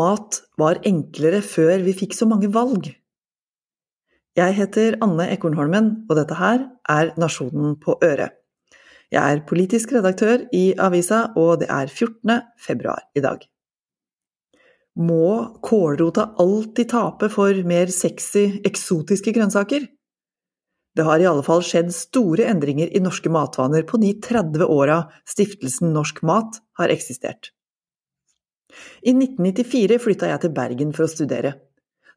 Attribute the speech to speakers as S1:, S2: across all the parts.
S1: mat var enklere før vi fikk så mange valg. Jeg heter Anne Ekornholmen, og dette her er Nasjonen på øret. Jeg er politisk redaktør i avisa, og det er 14. februar i dag. Må kålrota alltid tape for mer sexy, eksotiske grønnsaker? Det har i alle fall skjedd store endringer i norske matvaner på de 30 åra stiftelsen Norsk Mat har eksistert. I 1994 flytta jeg til Bergen for å studere.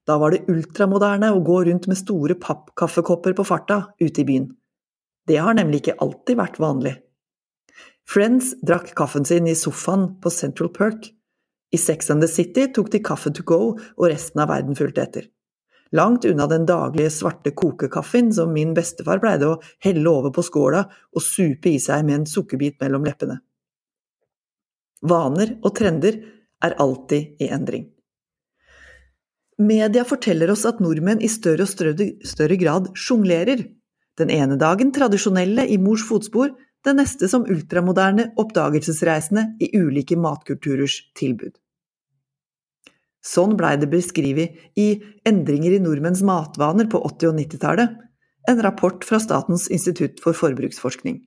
S1: Da var det ultramoderne å gå rundt med store pappkaffekopper på farta ute i byen. Det har nemlig ikke alltid vært vanlig. Friends drakk kaffen sin i sofaen på Central Perk. I Sex and the City tok de kaffe to go, og resten av verden fulgte etter. Langt unna den daglige svarte kokekaffen som min bestefar pleide å helle over på skåla og supe i seg med en sukkerbit mellom leppene. Vaner og trender er alltid i endring. Media forteller oss at nordmenn i større og større, grad sjonglerer. Den ene dagen tradisjonelle i mors fotspor, den neste som ultramoderne oppdagelsesreisende i ulike matkulturers tilbud. Sånn blei det beskrevet i Endringer i nordmenns matvaner på 80- og 90-tallet, en rapport fra Statens institutt for forbruksforskning.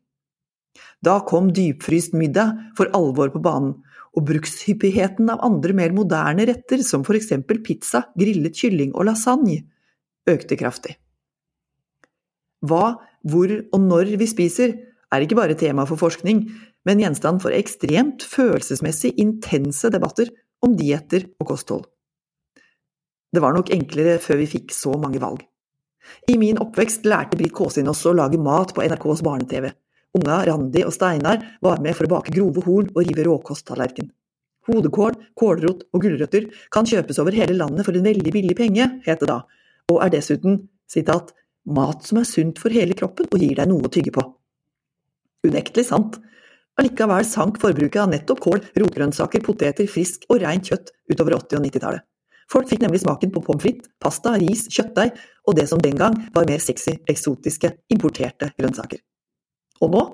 S1: Da kom dypfryst middag for alvor på banen, og brukshyppigheten av andre mer moderne retter, som for eksempel pizza, grillet kylling og lasagne, økte kraftig. Hva, hvor og når vi spiser, er ikke bare tema for forskning, men gjenstand for ekstremt følelsesmessig intense debatter om dietter og kosthold. Det var nok enklere før vi fikk så mange valg. I min oppvekst lærte Britt Kåsin også å lage mat på NRKs barne-TV. Unga Randi og Steinar var med for å bake grove horn og rive råkosttallerken. Hodekål, kålrot og gulrøtter kan kjøpes over hele landet for en veldig billig penge, het det da, og er dessuten sitat, mat som er sunt for hele kroppen og gir deg noe å tygge på. Unektelig sant. Allikevel sank forbruket av nettopp kål, rotgrønnsaker, poteter, frisk og rent kjøtt utover 80- og 90-tallet. Folk fikk nemlig smaken på pommes frites, pasta, ris, kjøttdeig og det som den gang var mer sexy, eksotiske, importerte grønnsaker. Og nå?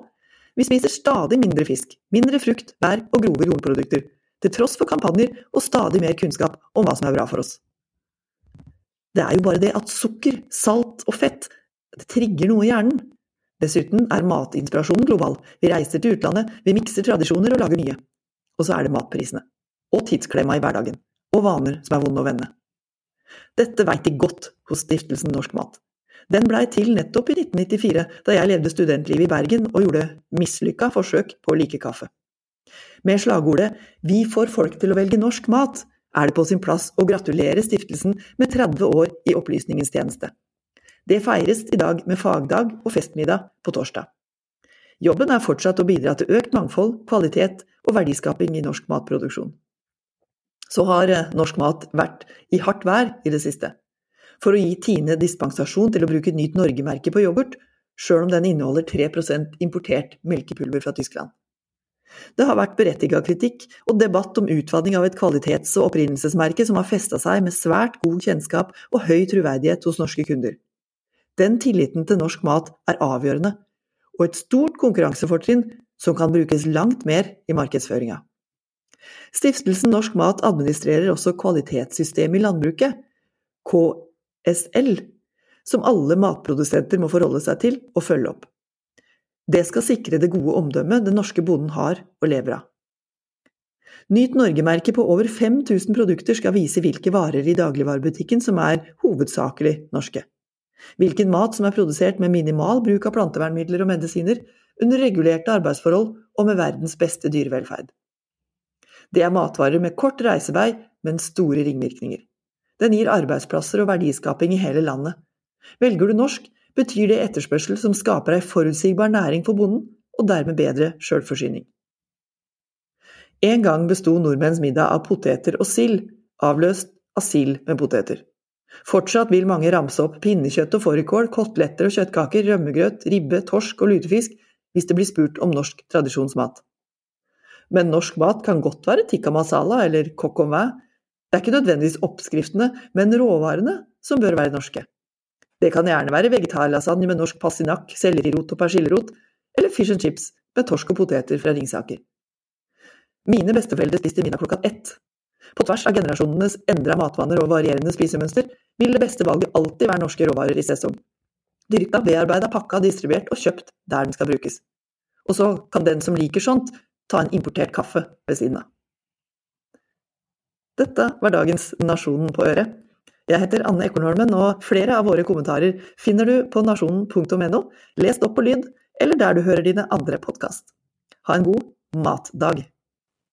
S1: Vi spiser stadig mindre fisk, mindre frukt, bær og grove jordprodukter, til tross for kampanjer og stadig mer kunnskap om hva som er bra for oss. Det er jo bare det at sukker, salt og fett det trigger noe i hjernen. Dessuten er matinspirasjonen global, vi reiser til utlandet, vi mikser tradisjoner og lager nye. Og så er det matprisene. Og tidsklemma i hverdagen. Og vaner som er vonde å vende. Dette veit de godt hos Stiftelsen Norsk Mat. Den blei til nettopp i 1994, da jeg levde studentlivet i Bergen og gjorde mislykka forsøk på å like kaffe. Med slagordet Vi får folk til å velge norsk mat, er det på sin plass å gratulere stiftelsen med 30 år i opplysningens tjeneste. Det feires i dag med fagdag og festmiddag på torsdag. Jobben er fortsatt å bidra til økt mangfold, kvalitet og verdiskaping i norsk matproduksjon. Så har eh, norsk mat vært i hardt vær i det siste for å gi Tine dispensasjon til å bruke Nyt Norge-merket på yoghurt, sjøl om den inneholder 3% importert melkepulver fra Tyskland. Det har vært berettiget kritikk og debatt om utvanning av et kvalitets- og opprinnelsesmerke som har festa seg med svært god kjennskap og høy troverdighet hos norske kunder. Den tilliten til norsk mat er avgjørende, og et stort konkurransefortrinn som kan brukes langt mer i markedsføringa. Stiftelsen Norsk Mat administrerer også kvalitetssystemet i landbruket, SL, som alle matprodusenter må forholde seg til og følge opp. Det skal sikre det gode omdømmet den norske bonden har og lever av. Nyt Norge-merket på over 5000 produkter skal vise hvilke varer i dagligvarebutikken som er hovedsakelig norske. Hvilken mat som er produsert med minimal bruk av plantevernmidler og medisiner, under regulerte arbeidsforhold og med verdens beste dyrevelferd. Det er matvarer med kort reisevei, men store ringvirkninger. Den gir arbeidsplasser og verdiskaping i hele landet. Velger du norsk, betyr det etterspørsel som skaper ei forutsigbar næring for bonden, og dermed bedre sjølforsyning. En gang besto nordmenns middag av poteter og sild, avløst av sild med poteter. Fortsatt vil mange ramse opp pinnekjøtt og fårikål, koteletter og kjøttkaker, rømmegrøt, ribbe, torsk og lutefisk hvis det blir spurt om norsk tradisjonsmat. Men norsk mat kan godt være tikka masala eller coq au vin, det er ikke nødvendigvis oppskriftene, men råvarene som bør være norske. Det kan gjerne være vegetarlasagne med norsk passinakk, sellerirot og persillerot, eller fish and chips med torsk og poteter fra Ringsaker. Mine besteforeldre spiste middag klokka ett. På tvers av generasjonenes endra matvaner og varierende spisemønster, vil det beste valget alltid være norske råvarer i sesong. Dyrka, bearbeida, pakka, distribuert og kjøpt der den skal brukes. Og så kan den som liker sånt, ta en importert kaffe ved siden av. Dette var dagens Nasjonen på øret. Jeg heter Anne Ekornholmen, og flere av våre kommentarer finner du på nasjonen.no, lest opp på lyd, eller der du hører dine andre podkast. Ha en god matdag!